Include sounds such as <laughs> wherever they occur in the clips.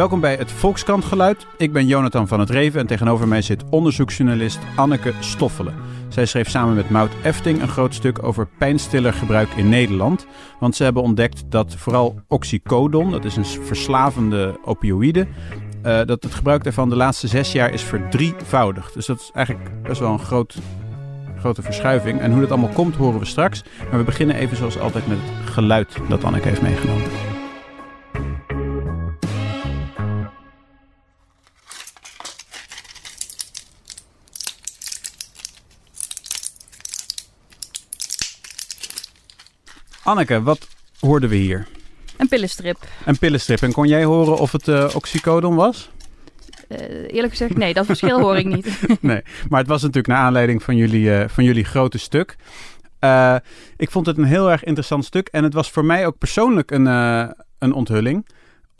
Welkom bij het Volkskrant Geluid. Ik ben Jonathan van het Reven en tegenover mij zit onderzoeksjournalist Anneke Stoffelen. Zij schreef samen met Mout Efting een groot stuk over pijnstillergebruik in Nederland. Want ze hebben ontdekt dat vooral oxycodon, dat is een verslavende opioïde, uh, dat het gebruik daarvan de laatste zes jaar is verdrievoudigd. Dus dat is eigenlijk best wel een groot, grote verschuiving. En hoe dat allemaal komt horen we straks. Maar we beginnen even zoals altijd met het geluid dat Anneke heeft meegenomen. Anneke, wat hoorden we hier? Een pillenstrip. Een pillenstrip. En kon jij horen of het uh, oxycodon was? Uh, eerlijk gezegd, nee, dat verschil hoor ik niet. <laughs> nee, maar het was natuurlijk naar aanleiding van jullie, uh, van jullie grote stuk. ik vond het een heel erg interessant stuk. En het was voor mij ook persoonlijk een, een onthulling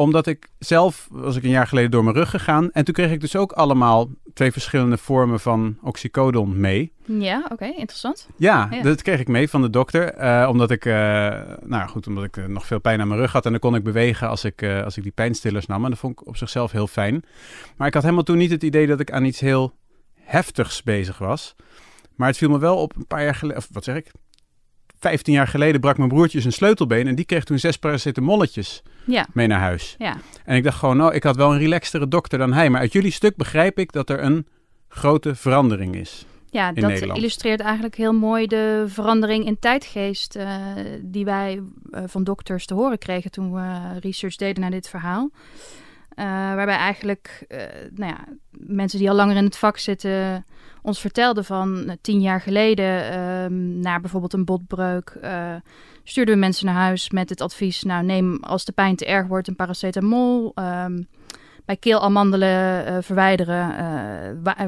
omdat ik zelf, was ik een jaar geleden door mijn rug gegaan. En toen kreeg ik dus ook allemaal twee verschillende vormen van oxycodon mee. Ja, oké, interessant. Ja, dat kreeg ik mee van de dokter. Uh, omdat ik, uh, nou goed, omdat ik uh, nog veel pijn aan mijn rug had. En dan kon ik bewegen als ik, als ik die pijnstillers nam. En dat vond ik op zichzelf heel fijn. Maar ik had helemaal toen niet het idee dat ik aan iets heel heftigs bezig was. Maar het viel me wel op een paar jaar geleden, of wat zeg ik, 15 jaar geleden brak mijn broertje zijn sleutelbeen en die kreeg toen zes paracetamolletjes ja. mee naar huis. Ja. En ik dacht gewoon, nou, ik had wel een relaxtere dokter dan hij. Maar uit jullie stuk begrijp ik dat er een grote verandering is. Ja, dat illustreert eigenlijk heel mooi de verandering in tijdgeest uh, die wij uh, van dokters te horen kregen toen we research deden naar dit verhaal. Uh, waarbij eigenlijk nou ja, mensen die al langer in het vak zitten ons vertelden van uh, tien jaar geleden uh, na bijvoorbeeld een botbreuk, stuurden we mensen naar huis met het advies: nou neem als de pijn te erg wordt een paracetamol. Um, bij keelamandelen uh, verwijderen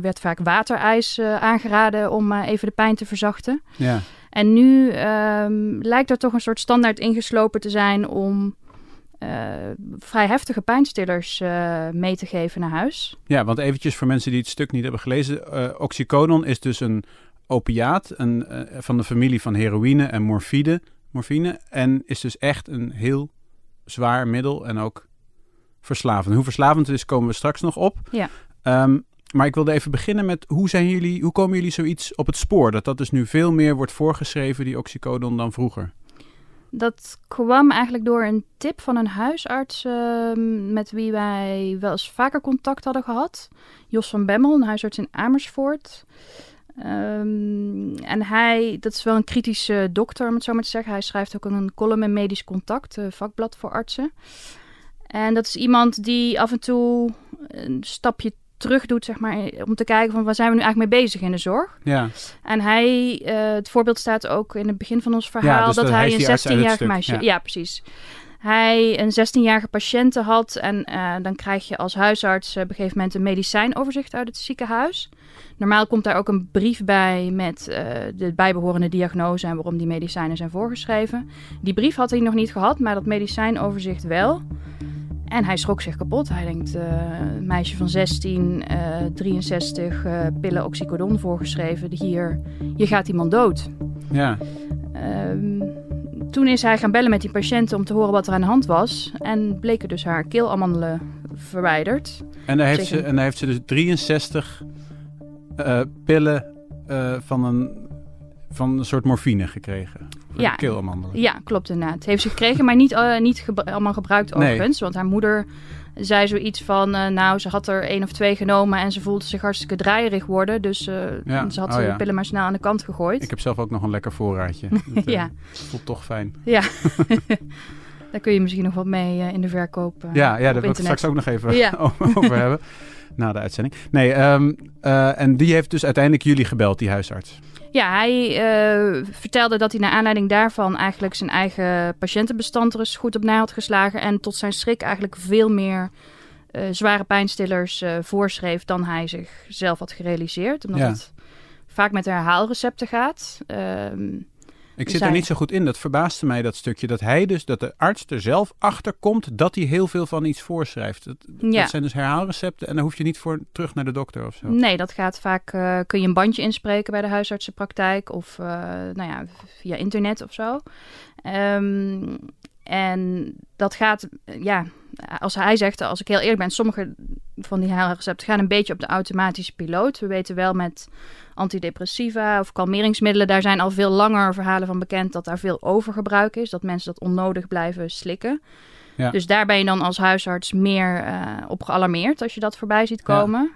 werd vaak waterijs aangeraden om even de pijn te verzachten. Ja. En nu um, lijkt er toch een soort standaard ingeslopen te zijn om vrij heftige pijnstillers uh, mee te geven naar huis. Ja, want eventjes voor mensen die het stuk niet hebben gelezen. Uh, oxycodon is dus een opiaat een, van de familie van heroïne en morfine, morfine. En is dus echt een heel zwaar middel en ook verslavend. Hoe verslavend het is komen we straks nog op. Ja. Um, maar ik wilde even beginnen met hoe, zijn jullie, hoe komen jullie zoiets op het spoor? Dat dat dus nu veel meer wordt voorgeschreven, die oxycodon, dan vroeger. Dat kwam eigenlijk door een tip van een huisarts ehm, met wie wij wel eens vaker contact hadden gehad. Jos van Bemmel, een huisarts in Amersfoort. Um, en hij, dat is wel een kritische dokter om het zo maar te zeggen. Hij schrijft ook een column in Medisch Contact, een vakblad voor artsen. En dat is iemand die af en toe een stapje terug doet, zeg maar, om te kijken van waar zijn we nu eigenlijk mee bezig in de zorg. Ja. En hij, uh, het voorbeeld staat ook in het begin van ons verhaal, ja, dus dat, hij een 16-jarig meisje, ja. precies. Hij een 16-jarige patiënte had en uh, dan krijg je als huisarts uh, op een gegeven moment een medicijnoverzicht uit het ziekenhuis. Normaal komt daar ook een brief bij met de bijbehorende diagnose en waarom die medicijnen zijn voorgeschreven. Die brief had hij nog niet gehad, maar dat medicijnoverzicht wel. En hij schrok zich kapot. Hij denkt, uh, een meisje van 16, uh, 63 uh, pillen oxycodon voorgeschreven. Hier, je gaat iemand dood. Ja. Um, toen is hij gaan bellen met die patiënten om te horen wat er aan de hand was. En bleken dus haar keelamandelen verwijderd. En daar heeft, ze, en daar heeft ze dus 63 uh, pillen van een van een soort morfine gekregen. Ja, keelamandelen. Ja, klopt inderdaad. Heeft ze gekregen, maar niet, uh, niet allemaal gebruikt overigens. Want haar moeder zei zoiets van... Uh, nou, ze had er één of twee genomen en ze voelde zich hartstikke draaierig worden. Dus uh, ja. ze had oh, de pillen maar snel aan de kant gegooid. Ik heb zelf ook nog een lekker voorraadje. <laughs> Dat, ja. voelt toch fijn. Ja. <laughs> Daar kun je misschien nog wat mee in de verkoop Ja, ja daar wil ik straks ook nog even ja. <laughs> over hebben. Na de uitzending. Nee, um, en die heeft dus uiteindelijk jullie gebeld, die huisarts. Ja, hij uh, vertelde dat hij naar aanleiding daarvan eigenlijk zijn eigen patiëntenbestand er eens goed op na had geslagen. En tot zijn schrik eigenlijk veel meer uh, zware pijnstillers uh, voorschreef dan hij zichzelf had gerealiseerd. Omdat het vaak met herhaalrecepten gaat. Ehm, ik zit er niet zo goed in. Dat verbaasde mij dat stukje. Dat hij dus, dat de arts er zelf achter komt dat hij heel veel van iets voorschrijft. Dat, dat zijn dus herhaalrecepten en dan hoef je niet voor terug naar de dokter of zo. Nee, dat gaat vaak. Uh, kun je een bandje inspreken bij de huisartsenpraktijk of uh, nou ja, via internet of zo. Um, en dat gaat, ja, als hij zegt, als ik heel eerlijk ben, sommige van die recepten gaan een beetje op de automatische piloot. We weten wel met antidepressiva of kalmeringsmiddelen, daar zijn al veel langer verhalen van bekend dat daar veel overgebruik is, dat mensen dat onnodig blijven slikken. Ja. Dus daar ben je dan als huisarts meer uh, op gealarmeerd als je dat voorbij ziet komen.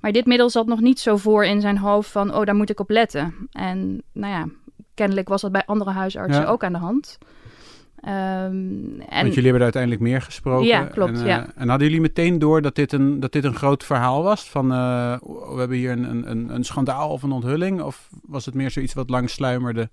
Maar dit middel zat nog niet zo voor in zijn hoofd van, oh, daar moet ik op letten. En nou ja, kennelijk was dat bij andere huisartsen ook aan de hand. Um, en... Want jullie hebben er uiteindelijk meer gesproken. Ja, klopt. En, ja. Eh, en hadden jullie meteen door dat dit een, dat dit een groot verhaal was? Van uh, we hebben hier een, een, een schandaal of een onthulling? Of was het meer zoiets wat lang sluimerde?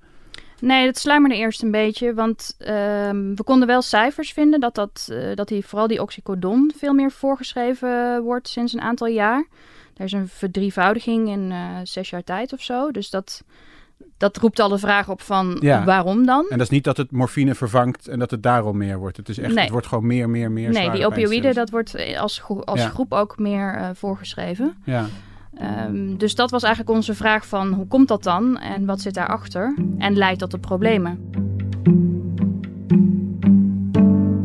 Nee, het sluimerde eerst een beetje. Want um, we konden wel cijfers vinden dat, dat, uh, dat die, vooral die oxycodon veel meer voorgeschreven wordt sinds een aantal jaar. Er is een verdrievoudiging in zes jaar tijd of zo. Dus dat dat roept al de vraag op van waarom dan? En dat is niet dat het morfine vervangt en dat het daarom meer wordt. Het is echt, het wordt gewoon meer, meer, meer. Nee, die opioïden, dat wordt eh, als, als groep ook meer uh, voorgeschreven. Ja. Um, dus dat was eigenlijk onze vraag van hoe komt dat dan en wat zit daarachter en leidt dat tot problemen?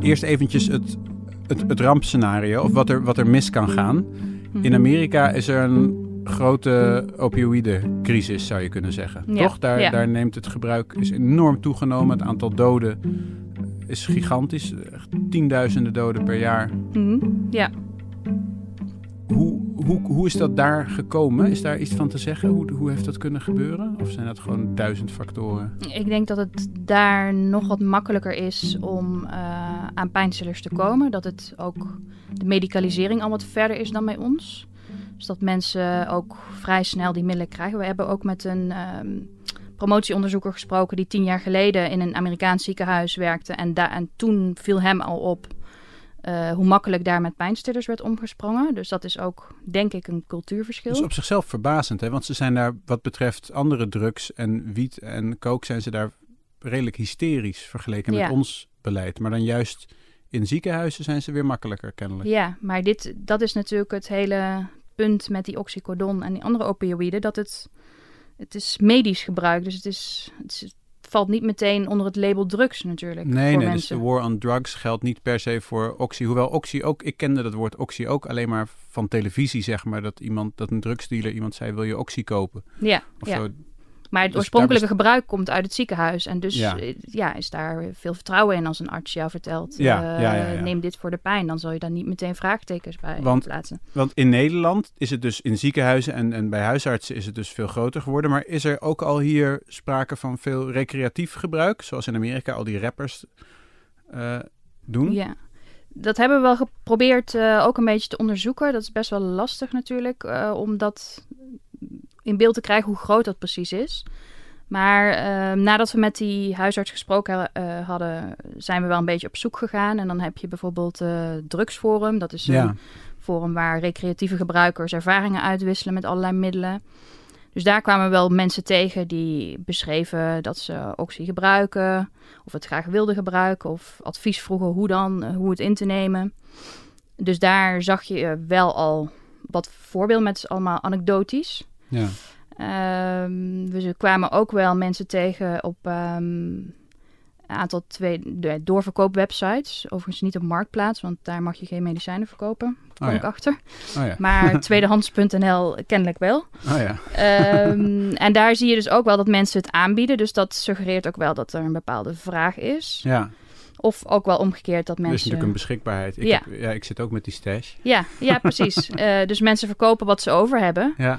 Eerst eventjes het, het, het rampscenario of wat er, wat er mis kan gaan. In mhm. Amerika is er een grote opioïdencrisis, zou je kunnen zeggen. Toch? Daar, daar neemt het gebruik is enorm toegenomen. Het aantal doden is gigantisch. Tienduizenden doden per jaar. Mm Ja. Hoe, hoe, hoe is dat daar gekomen? Is daar iets van te zeggen? Hoe, hoe heeft dat kunnen gebeuren? Of zijn dat gewoon duizend factoren? Ik denk dat het daar nog wat makkelijker is om uh, aan pijnstillers te komen. Dat het ook de medicalisering al wat verder is dan bij ons. Dus dat mensen ook vrij snel die middelen krijgen. We hebben ook met een um, promotieonderzoeker gesproken die tien jaar geleden in een Amerikaans ziekenhuis werkte. En, en toen viel hem al op uh, hoe makkelijk daar met pijnstillers werd omgesprongen. Dus dat is ook, denk ik, een cultuurverschil. Dat is op zichzelf verbazend, hè? want ze zijn daar wat betreft andere drugs en wiet en kook zijn ze daar redelijk hysterisch vergeleken met ons beleid. Maar dan juist in ziekenhuizen zijn ze weer makkelijker kennelijk. Ja, maar dit, dat is natuurlijk het hele punt met die oxycodon en die andere opioïden, dat het, het is medisch gebruik. Dus het, is, het, valt niet meteen onder het label drugs natuurlijk. Nee, nee, dus de war on drugs geldt niet per se voor oxy. Hoewel oxy ook, ik kende dat woord oxy ook alleen maar van televisie, zeg maar. Dat iemand, dat een drugsdealer iemand zei, wil je oxy kopen? Ja, of ja. Zo. Maar het dus oorspronkelijke gebruik komt uit het ziekenhuis. En dus ja. Eh, ja. is daar veel vertrouwen in als een arts jou vertelt... Ja, uh, neem dit voor de pijn. Dan zal je daar niet meteen vraagtekens bij want, plaatsen. Want in Nederland is het dus in ziekenhuizen en, en bij huisartsen is het dus veel groter geworden. Maar is er ook al hier sprake van veel recreatief gebruik? Zoals in Amerika al die rappers uh, doen? Ja. Dat hebben we wel geprobeerd ook een beetje te onderzoeken. Dat is best wel lastig natuurlijk, omdat in beeld te krijgen hoe groot dat precies is. Maar uh, nadat we met die huisarts gesproken uh, hadden, zijn we wel een beetje op zoek gegaan. En dan heb je bijvoorbeeld uh, Drugsforum. Dat is een forum waar recreatieve gebruikers ervaringen uitwisselen met allerlei middelen. Dus daar kwamen wel mensen tegen die beschreven dat ze oxy gebruiken, of het graag wilden gebruiken, of advies vroegen hoe dan, eh, hoe het in te nemen. Dus daar zag je wel al wat voorbeelden met allemaal anekdotisch. Ja. Um, we kwamen ook wel mensen tegen op um, een aantal twee, doorverkoopwebsites. Overigens niet op Marktplaats, want daar mag je geen medicijnen verkopen. Daar kom oh ik achter. Oh ja. Maar <laughs> tweedehands.nl kennelijk wel. Oh ja. um, en daar zie je dus ook wel dat mensen het aanbieden. Dus dat suggereert ook wel dat er een bepaalde vraag is. Ja. Of ook wel omgekeerd dat mensen... Dus natuurlijk een beschikbaarheid. Ik, ja. Heb, ja, ik zit ook met die stash. Ja, ja precies. uh, <laughs> dus mensen verkopen wat ze over hebben. Ja.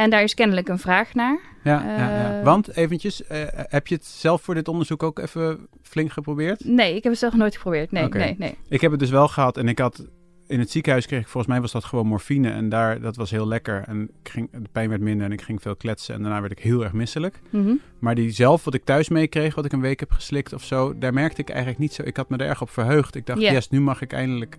En daar is kennelijk een vraag naar. Ja, ja, ja. Eh, want eventjes, uh, heb je het zelf voor dit onderzoek ook even flink geprobeerd? Nee, ik heb het zelf nooit geprobeerd. Nee, nee, nee. Ik heb het dus wel gehad en ik had in het ziekenhuis kreeg ik volgens mij was dat gewoon morfine en daar dat was heel lekker en ik ging, de pijn werd minder en ik ging veel kletsen en daarna werd ik heel erg misselijk. Mm Maar die zelf wat ik thuis meekreeg, wat ik een week heb geslikt of zo, daar merkte ik eigenlijk niet zo. Ik had me er erg op verheugd. Ik dacht, yes, nu mag ik eindelijk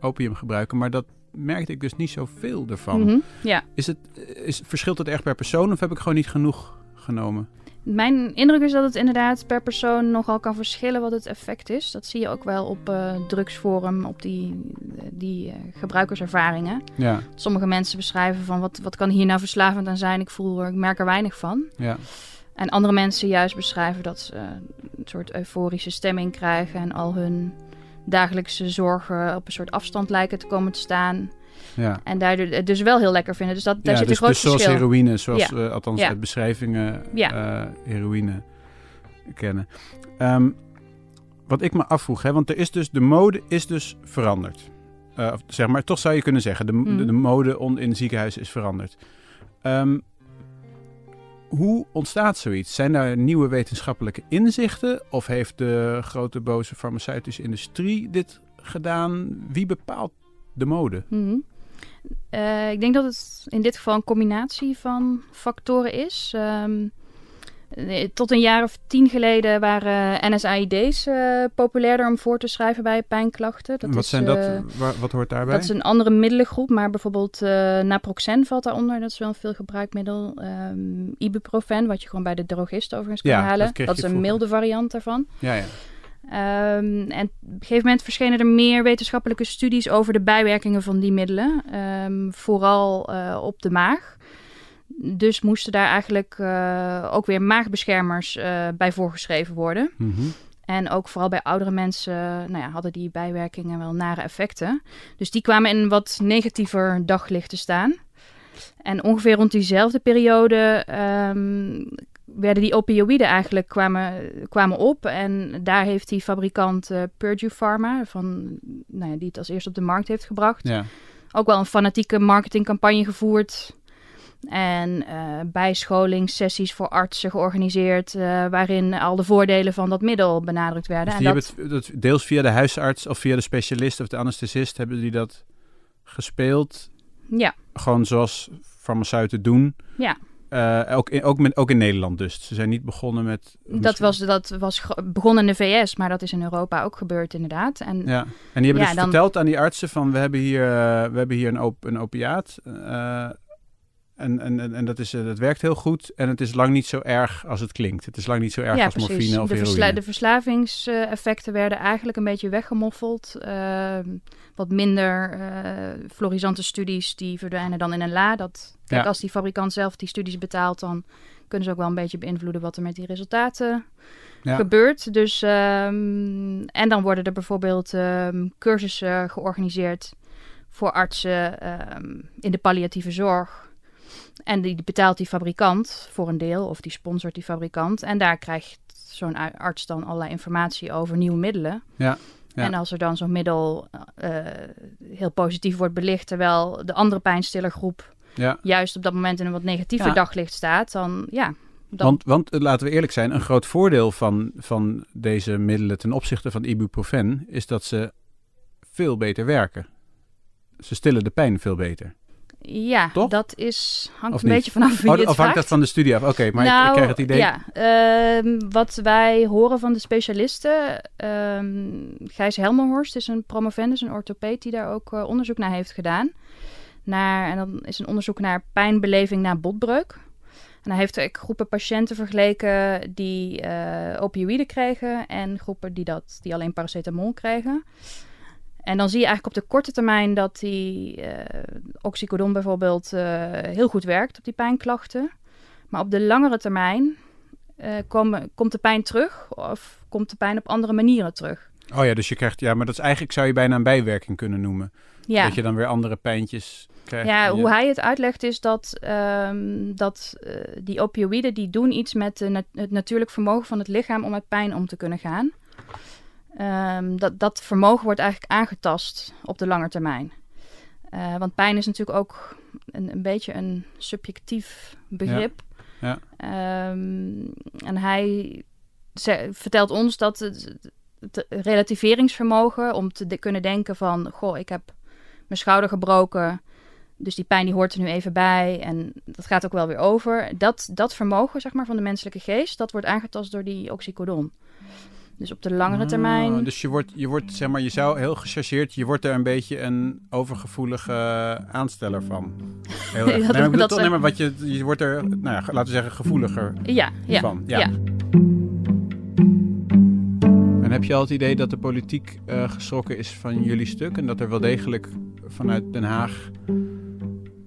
opium gebruiken, maar dat merkte ik dus niet zoveel ervan. Mhm, ja. Is het, is, verschilt het echt per persoon of heb ik gewoon niet genoeg genomen? Mijn indruk is dat het inderdaad per persoon nogal kan verschillen wat het effect is. Dat zie je ook wel op uh, drugsforum, op die, die uh, gebruikerservaringen. Ja. Sommige mensen beschrijven van wat, wat kan hier nou verslavend aan zijn? Ik voel, ik merk er weinig van. Ja. En andere mensen juist beschrijven dat ze een soort euforische stemming krijgen en al hun dagelijkse zorgen op een soort afstand lijken te komen te staan. Ja. En daardoor het dus wel heel lekker vinden. Dus dat, daar ja, zit dus, een groot dus zoals verschil. heroïne, zoals Ja. we althans uit beschrijvingen eh, heroïne kennen. Ehm, wat ik me afvroeg, hè, want er is dus, de mode is dus veranderd. Eh, zeg maar, toch zou je kunnen zeggen, de, Mhm. de, de mode on, in ziekenhuizen is veranderd. Ehm, hoe ontstaat zoiets? Zijn daar nieuwe wetenschappelijke inzichten? Of heeft de grote boze farmaceutische industrie dit gedaan? Wie bepaalt de mode? Mhm. Eh, ik denk dat het in dit geval een combinatie van factoren is. Ehm, eh, tot een jaar of tien geleden waren NSAID's eh populairder om voor te schrijven bij pijnklachten. Dat wat is, zijn dat? eh, Wa- wat hoort daarbij? Dat is een andere middelengroep, maar bijvoorbeeld eh naproxen valt daaronder. Dat is wel een veel gebruikt middel. Ehm, ibuprofen, wat je gewoon bij de drogist overigens kan Ja, halen. Dat, is een vroeger. milde variant daarvan. Ja, ja. Ehm, en op een gegeven moment verschenen er meer wetenschappelijke studies over de bijwerkingen van die middelen. Ehm, vooral eh, op de maag. Dus moesten daar eigenlijk eh, ook weer maagbeschermers eh, bij voorgeschreven worden. Mhm. En ook vooral bij oudere mensen nou ja, hadden die bijwerkingen wel nare effecten. Dus die kwamen in een wat negatiever daglicht te staan. En ongeveer rond diezelfde periode ehm, werden die opioïden eigenlijk kwamen, kwamen op. En daar heeft die fabrikant eh, Purdue Pharma, van, nou ja, die het als eerste op de markt heeft gebracht, Ja. ook wel een fanatieke marketingcampagne gevoerd. En eh bijscholingssessies voor artsen georganiseerd, eh, waarin al de voordelen van dat middel benadrukt werden. Dus en dat, hebben het, dat, deels via de huisarts of via de specialist of de anesthesist hebben die dat gespeeld. ja, Gewoon zoals farmaceuten doen. Ja. Eh, ook, in, ook, met, ook in Nederland dus. Ze zijn niet begonnen met... dat was, dat was begonnen in de VS, maar dat is in Europa ook gebeurd inderdaad. En Ja, en die hebben Ja, dus dan- verteld aan die artsen van... we hebben hier, we hebben hier een, op, een opiaat. eh, en, en, en, dat, is, eh, dat werkt heel goed. En het is lang niet zo erg als het klinkt. Het is lang niet zo erg ja, als precies. morfine of de, heroïne. versla- de verslavingseffecten werden eigenlijk een beetje weggemoffeld. Ehm, wat minder eh florisante studies, die verdwijnen dan in een la. Dat, kijk, Ja. als die fabrikant zelf die studies betaalt, dan kunnen ze ook wel een beetje beïnvloeden wat er met die resultaten Ja. gebeurt. Dus, ehm, en dan worden er bijvoorbeeld ehm, cursussen georganiseerd voor artsen in de palliatieve zorg. En die betaalt die fabrikant voor een deel, of die sponsort die fabrikant. En daar krijgt zo'n arts dan allerlei informatie over nieuwe middelen. Ja, ja. En als er dan zo'n middel eh, heel positief wordt belicht, terwijl de andere pijnstillergroep Ja. juist op dat moment in een wat negatiever Ja. daglicht staat, dan ja. Dan, Want, want eh, laten we eerlijk zijn, een groot voordeel van, van deze middelen ten opzichte van ibuprofen is dat ze veel beter werken. Ze stillen de pijn veel beter. Ja, Toch? dat is, hangt een beetje vanaf wie Oh, je het of hangt dat van de studie af? Oké, maar ik- ik, nou, krijg het idee. Ja, ehm, wat wij horen van de specialisten. ehm Gijs Helmerhorst is een promovendus, een orthopeed, die daar ook eh, onderzoek naar heeft gedaan. Naar, en dan is een onderzoek naar pijnbeleving na botbreuk. En hij heeft ook groepen patiënten vergeleken die eh opioïden kregen en groepen die, dat, die alleen paracetamol kregen. En dan zie je eigenlijk op de korte termijn dat die eh oxycodon bijvoorbeeld eh, heel goed werkt op die pijnklachten. Maar op de langere termijn eh, komt de pijn terug of komt de pijn op andere manieren terug. Oh ja, dus je krijgt, ja, maar dat is eigenlijk zou je bijna een bijwerking kunnen noemen. Ja, Dat je dan weer andere pijntjes krijgt. ja je- hoe hij het uitlegt is dat, ehm, dat die opioïden die doen iets met de nat- het natuurlijk vermogen van het lichaam om met pijn om te kunnen gaan. Ehm, dat, dat vermogen wordt eigenlijk aangetast op de lange termijn. Eh, want pijn is natuurlijk ook een, een beetje een subjectief begrip. Ja. Ehm, en hij ze- vertelt ons dat het, het relativeringsvermogen om te de- kunnen denken van... Goh, ik heb mijn schouder gebroken, dus die pijn die hoort er nu even bij. En dat gaat ook wel weer over. Dat, dat vermogen zeg maar, van de menselijke geest, dat wordt aangetast door die oxycodon. Dus op de langere Ah, termijn... dus je wordt, je wordt, zeg maar, je zou heel gechargeerd, je wordt er een beetje een overgevoelige aansteller van. <laughs> Heel erg. Ja, nee, dat- maar, dat toch, ze- nee, maar wat je, je wordt er, nou ja, laten we zeggen, gevoeliger Ja, ja, van. Ja. ja. En heb je al het idee dat de politiek eh, geschrokken is van jullie stuk en dat er wel degelijk vanuit Den Haag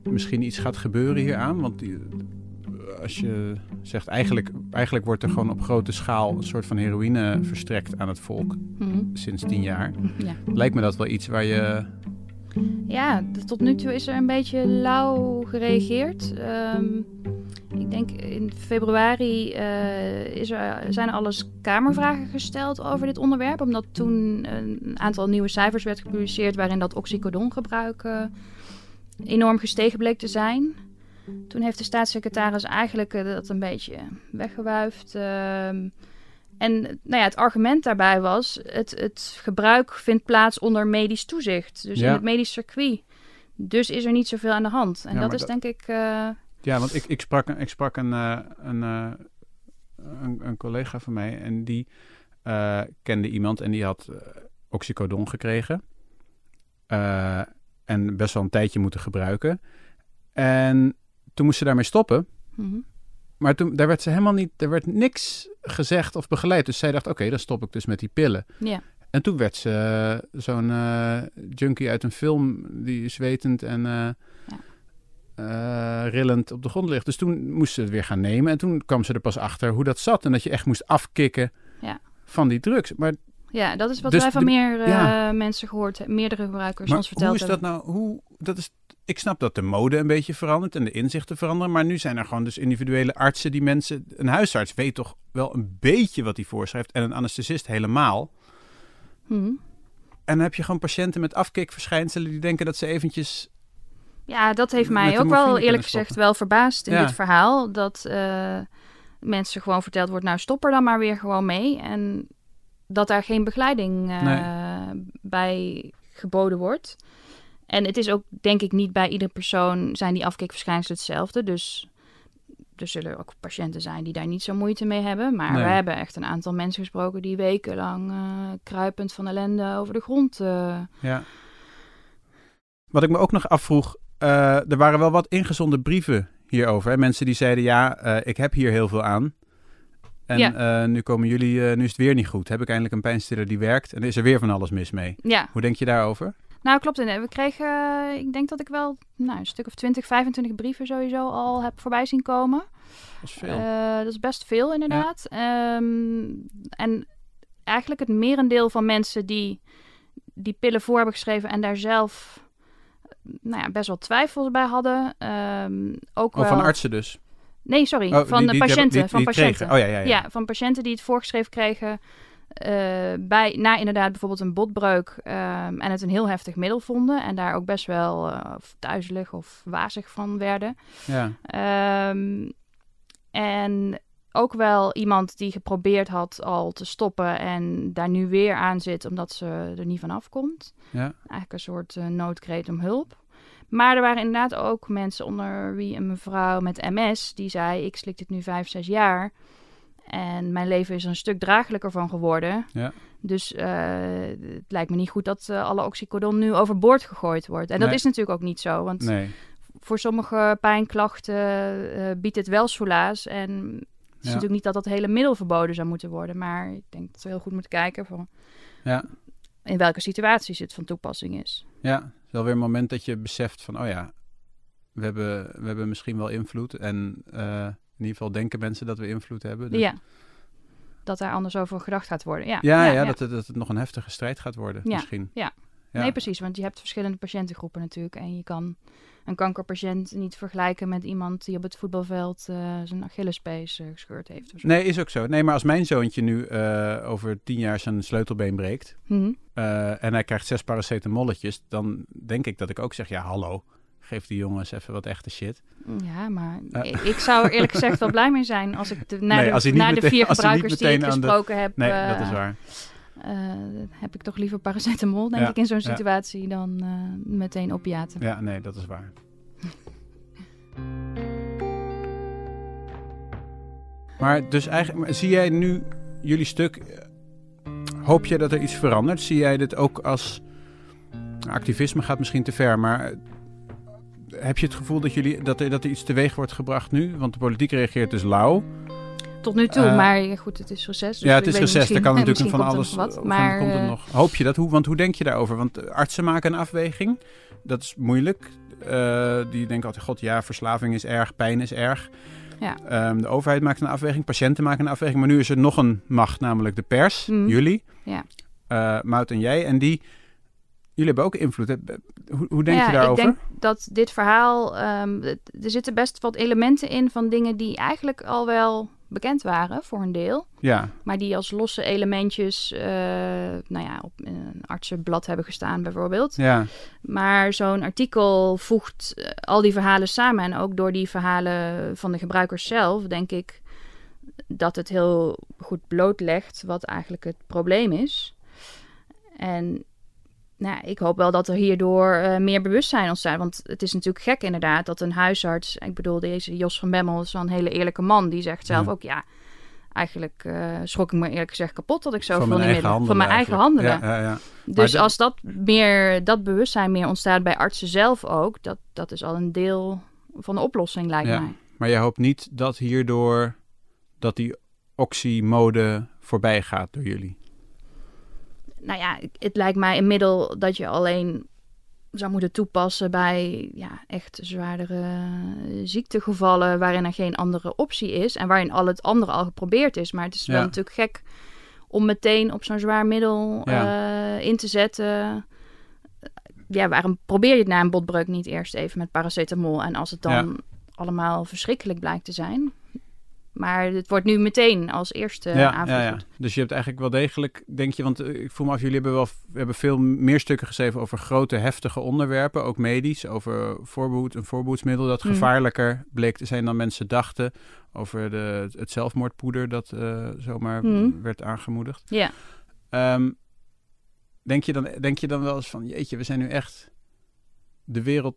misschien iets gaat gebeuren hieraan? Want die, als je zegt eigenlijk, eigenlijk wordt er gewoon op grote schaal een soort van heroïne verstrekt aan het volk Mhm. sinds tien jaar. Ja. Lijkt me dat wel iets waar je. Ja, tot nu toe is er een beetje lauw gereageerd. Ehm, ik denk in februari eh, is er, zijn er alles kamervragen gesteld over dit onderwerp. Omdat toen een aantal nieuwe cijfers werd gepubliceerd waarin dat oxycodongebruik enorm gestegen bleek te zijn. Toen heeft de staatssecretaris eigenlijk eh, dat een beetje weggewuifd. ehm, en nou ja, het argument daarbij was: het, het gebruik vindt plaats onder medisch toezicht. Dus Ja. in het medisch circuit. Dus is er niet zoveel aan de hand. En Ja, dat is dat- denk ik. eh, Ja, want ik, ik sprak, een- ik sprak een, eh, een, een, een collega van mij en die kende iemand en die had oxycodon gekregen. En best wel een tijdje moeten gebruiken. En toen moest ze daarmee stoppen. mhm. Maar toen, daar werd ze helemaal niet, er werd niks gezegd of begeleid. Dus zij dacht, oké, dan stop ik dus met die pillen. Ja. En toen werd ze eh, zo'n eh, junkie uit een film die zwetend en eh, eh, rillend op de grond ligt. Dus toen moest ze het weer gaan nemen. En toen kwam ze er pas achter hoe dat zat. En dat je echt moest afkicken Ja. van die drugs. Maar, ja, dat is wat Dus wij van de- meer eh, mensen gehoord hebben. Meerdere gebruikers maar ons verteld hoe is dat nou? Hoe, dat is, ik snap dat de mode een beetje verandert en de inzichten veranderen. Maar nu zijn er gewoon dus individuele artsen die mensen... Een huisarts weet toch wel een beetje wat hij voorschrijft. En een anesthesist helemaal. Mhm. En dan heb je gewoon patiënten met afkikverschijnselen die denken dat ze eventjes... Ja, dat heeft mij ook wel eerlijk gezegd wel verbaasd in Ja. dit verhaal. Dat eh, mensen gewoon verteld wordt, nou stop er dan maar weer gewoon mee. En dat daar geen begeleiding eh, bij geboden wordt. En het is ook denk ik niet bij iedere persoon zijn die afkikverschijnselen hetzelfde. Dus er zullen ook patiënten zijn die daar niet zo moeite mee hebben. Maar Nee. we hebben echt een aantal mensen gesproken die wekenlang eh, kruipend van ellende over de grond... eh, Ja. Wat ik me ook nog afvroeg, er waren wel wat ingezonden brieven hierover. Hè? Mensen die zeiden, ja, ik heb hier heel veel aan. En Ja. eh, nu komen jullie, eh, nu is het weer niet goed. Heb ik eindelijk een pijnstiller die werkt en is er weer van alles mis mee. ja, Hoe denk je daarover? Nou, klopt. En we kregen, eh, ik denk dat ik wel nou, een stuk of 20, 25 brieven sowieso al heb voorbij zien komen. Dat is veel. Eh, dat is best veel, inderdaad. Ehm, en eigenlijk het merendeel van mensen die die pillen voor hebben geschreven en daar zelf nou ja, best wel twijfels bij hadden. Ehm, ook oh, wel... van artsen dus? Nee, sorry. Oh, van die- de die- patiënten. die- van patiënten. Oh ja, ja, ja. Ja, van patiënten die het voorgeschreven kregen. eh, bij, na inderdaad bijvoorbeeld een botbreuk ehm, en het een heel heftig middel vonden. En daar ook best wel of duizelig of wazig van werden. ja. Ehm, en ook wel iemand die geprobeerd had al te stoppen en daar nu weer aan zit omdat ze er niet van afkomt. Ja. Eigenlijk een soort eh, noodkreet om hulp. Maar er waren inderdaad ook mensen onder wie een mevrouw met MS die zei: Ik slik dit nu vijf, zes jaar. En mijn leven is er een stuk draaglijker van geworden. Ja. Dus eh, het lijkt me niet goed dat eh, alle oxycodon nu overboord gegooid wordt. En dat is natuurlijk ook niet zo. Want Nee. voor sommige pijnklachten eh, biedt het wel soelaas. En het is Ja. natuurlijk niet dat dat hele middel verboden zou moeten worden. Maar ik denk dat we heel goed moeten kijken van Ja. In welke situaties het van toepassing is. Ja, het is wel weer een moment dat je beseft van, oh ja, we hebben, we hebben misschien wel invloed. En eh, in ieder geval denken mensen dat we invloed hebben. Dus- Ja. Dat daar anders over gedacht gaat worden. Ja, Ja, ja, Dat, het, dat het nog een heftige strijd gaat worden Ja, misschien. ja. Ja. Nee, precies. Want je hebt verschillende patiëntengroepen natuurlijk. En je kan een kankerpatiënt niet vergelijken met iemand die op het voetbalveld eh, zijn Achillespees eh, gescheurd heeft. Of zo. Nee, is ook zo. Nee, maar als mijn zoontje nu eh, over tien jaar zijn sleutelbeen breekt... Mhm. en hij krijgt zes paracetamolletjes... dan denk ik dat ik ook zeg, ja, hallo... Geef die jongens even wat echte shit. Ja, maar ik, ik zou er eerlijk gezegd wel <laughs> blij mee zijn als ik de, naar, Nee, de, naar de meteen- vier gebruikers die ik de- gesproken heb, Nee, dat is waar. Eh, heb ik toch liever paracetamol, denk Ja, ik, in zo'n situatie dan eh, meteen opiaten. Ja, nee, dat is waar. <laughs> maar dus eigenlijk, zie jij nu jullie stuk... eh, Hoop je dat er iets verandert? Zie jij dit ook als... Activisme gaat misschien te ver, maar... Heb je het gevoel dat, jullie, dat, er, dat er iets teweeg wordt gebracht nu? Want de politiek reageert dus lauw. Tot nu toe, Eh, maar goed, het is reces. dus ja, het is reces. Er kan natuurlijk van alles... van- wat, maar komt er eh, nog. Hoop je dat? Hoe, want hoe denk je daarover? Want eh, artsen maken een afweging. Dat is moeilijk. Eh, die denken altijd, god ja, verslaving is erg, pijn is erg. Ja. Ehm, de overheid maakt een afweging, patiënten maken een afweging. Maar nu is er nog een macht, namelijk de pers, Mhm. jullie. Ja. Eh, Mout en jij. En die, jullie hebben ook invloed. hè? Hoe, hoe denk ja, je daarover? Ik denk dat dit verhaal, ehm, er zitten best wat elementen in van dingen die eigenlijk al wel bekend waren voor een deel. Ja, Maar die als losse elementjes, eh, nou ja, op een artsenblad hebben gestaan bijvoorbeeld. ja, Maar zo'n artikel voegt eh, al die verhalen samen. En ook door die verhalen van de gebruikers zelf, denk ik dat het heel goed blootlegt wat eigenlijk het probleem is. En nou, ik hoop wel dat er hierdoor eh, meer bewustzijn ontstaat. Want het is natuurlijk gek inderdaad dat een huisarts... Ik bedoel, deze Jos van Bemmel is wel een hele eerlijke man. Die zegt zelf Ja. ook, ja... Eigenlijk eh, schrok ik me eerlijk gezegd kapot dat ik van zoveel mijn niet eigen meer... handelen Van mijn eigen handelen. Ja, ja, ja. Dus als dat, meer, dat bewustzijn meer ontstaat bij artsen zelf ook, dat, dat is al een deel van de oplossing, lijkt Ja. mij. Maar je hoopt niet dat hierdoor dat die oxymode voorbij gaat door jullie. Nou ja, het lijkt mij een middel dat je alleen zou moeten toepassen bij ja, echt zwaardere ziektegevallen waarin er geen andere optie is en waarin al het andere al geprobeerd is. Maar het is wel Ja. natuurlijk gek om meteen op zo'n zwaar middel Ja. eh, in te zetten. Ja, waarom probeer je het na een botbreuk niet eerst even met paracetamol? En als het dan allemaal verschrikkelijk blijkt te zijn. Maar het wordt nu meteen als eerste ja, ja, ja. Dus je hebt eigenlijk wel degelijk, denk je, want eh, ik voel me af, jullie hebben wel we hebben veel meer stukken geschreven over grote, heftige onderwerpen, ook medisch, over voorbehoed, een voorbehoedsmiddel dat Mhm. gevaarlijker bleek te zijn dan mensen dachten, over de, het zelfmoordpoeder dat eh, zomaar Mhm. werd aangemoedigd. Ja. Ehm, denk, je dan, denk je dan wel eens van, jeetje, we zijn nu echt de wereld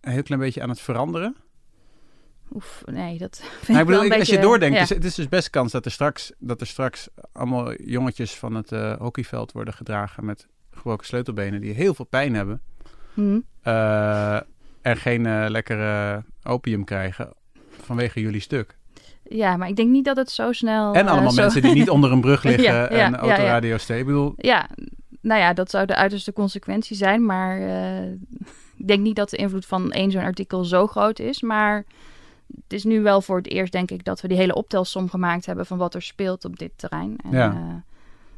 een heel klein beetje aan het veranderen? Oef, nee, dat <laughs> vind Nou, ik wel bedoel, als je doordenkt, ja. is, het is dus best kans dat er straks, dat er straks allemaal jongetjes van het eh, hockeyveld worden gedragen met gebroken sleutelbenen die heel veel pijn hebben Mhm. eh, en geen eh, lekkere opium krijgen vanwege jullie stuk. Ja, maar ik denk niet dat het zo snel... en allemaal zo- mensen die niet onder een brug <laughs> liggen Ja, ja, en ja, ja. autoradio. Ik bedoel, Ja, nou ja, dat zou de uiterste consequentie zijn. Maar ik denk niet dat de invloed van één zo'n artikel zo groot is. Maar het is nu wel voor het eerst, denk ik, dat we die hele optelsom gemaakt hebben van wat er speelt op dit terrein. En, Ja. eh,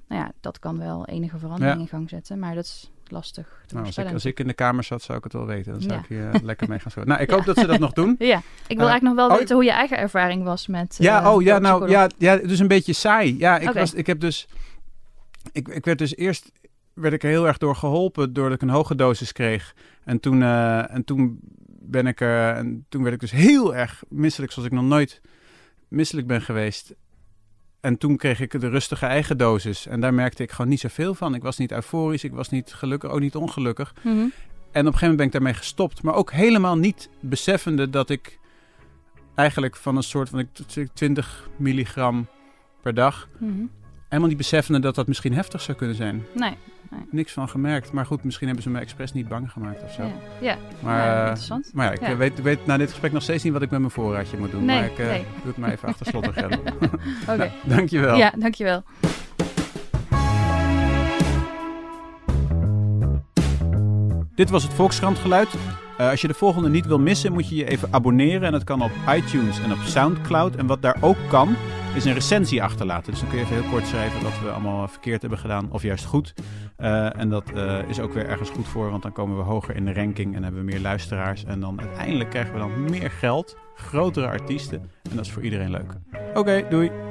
nou ja, dat kan wel enige verandering Ja. in gang zetten. Maar dat is lastig te nou, als, ik, als ik in de kamer zat, zou ik het wel weten. Dan zou Ja. ik hier eh, lekker mee gaan scoren. Nou, ik <laughs> hoop dat ze dat nog doen. <laughs> Ja, ik wil Eh, eigenlijk nog wel oh, weten hoe je eigen ervaring was met. Ja, oh ja, nou ja, ja, dus een beetje saai. Ja, ik, was, ik heb dus. Ik, ik werd dus eerst. werd ik er heel erg door geholpen. doordat ik een hoge dosis kreeg. En toen, en toen ben ik er. En toen werd ik dus heel erg misselijk, zoals ik nog nooit misselijk ben geweest. En toen kreeg ik de rustige eigen dosis. En daar merkte ik gewoon niet zoveel van. Ik was niet euforisch, ik was niet gelukkig, ook niet ongelukkig. Mhm. En op een gegeven moment ben ik daarmee gestopt. Maar ook helemaal niet beseffende dat ik eigenlijk van een soort van ik 20 milligram per dag. Mhm. Helemaal niet beseffende dat dat misschien heftig zou kunnen zijn. Nee. Niks van gemerkt. Maar goed, misschien hebben ze me expres niet bang gemaakt of zo. Ja, ja. Maar, Ja, eh, interessant. maar ja, ik Ja. weet, weet na dit gesprek nog steeds niet wat ik met mijn voorraadje moet doen. Nee, maar ik eh, nee. doe het maar even achter slot en grendel. <laughs> Oké. Nou, dankjewel. Ja, dankjewel. Dit was het Volkskrant Eh, als je de volgende niet wil missen, moet je je even abonneren. En dat kan op iTunes en op Soundcloud. En wat daar ook kan, is een recensie achterlaten. Dus dan kun je even heel kort schrijven wat we allemaal verkeerd hebben gedaan, of juist goed. Eh, en dat eh, is ook weer ergens goed voor, want dan komen we hoger in de ranking en hebben we meer luisteraars. En dan uiteindelijk krijgen we dan meer geld, grotere artiesten. En dat is voor iedereen leuk. Oké, doei!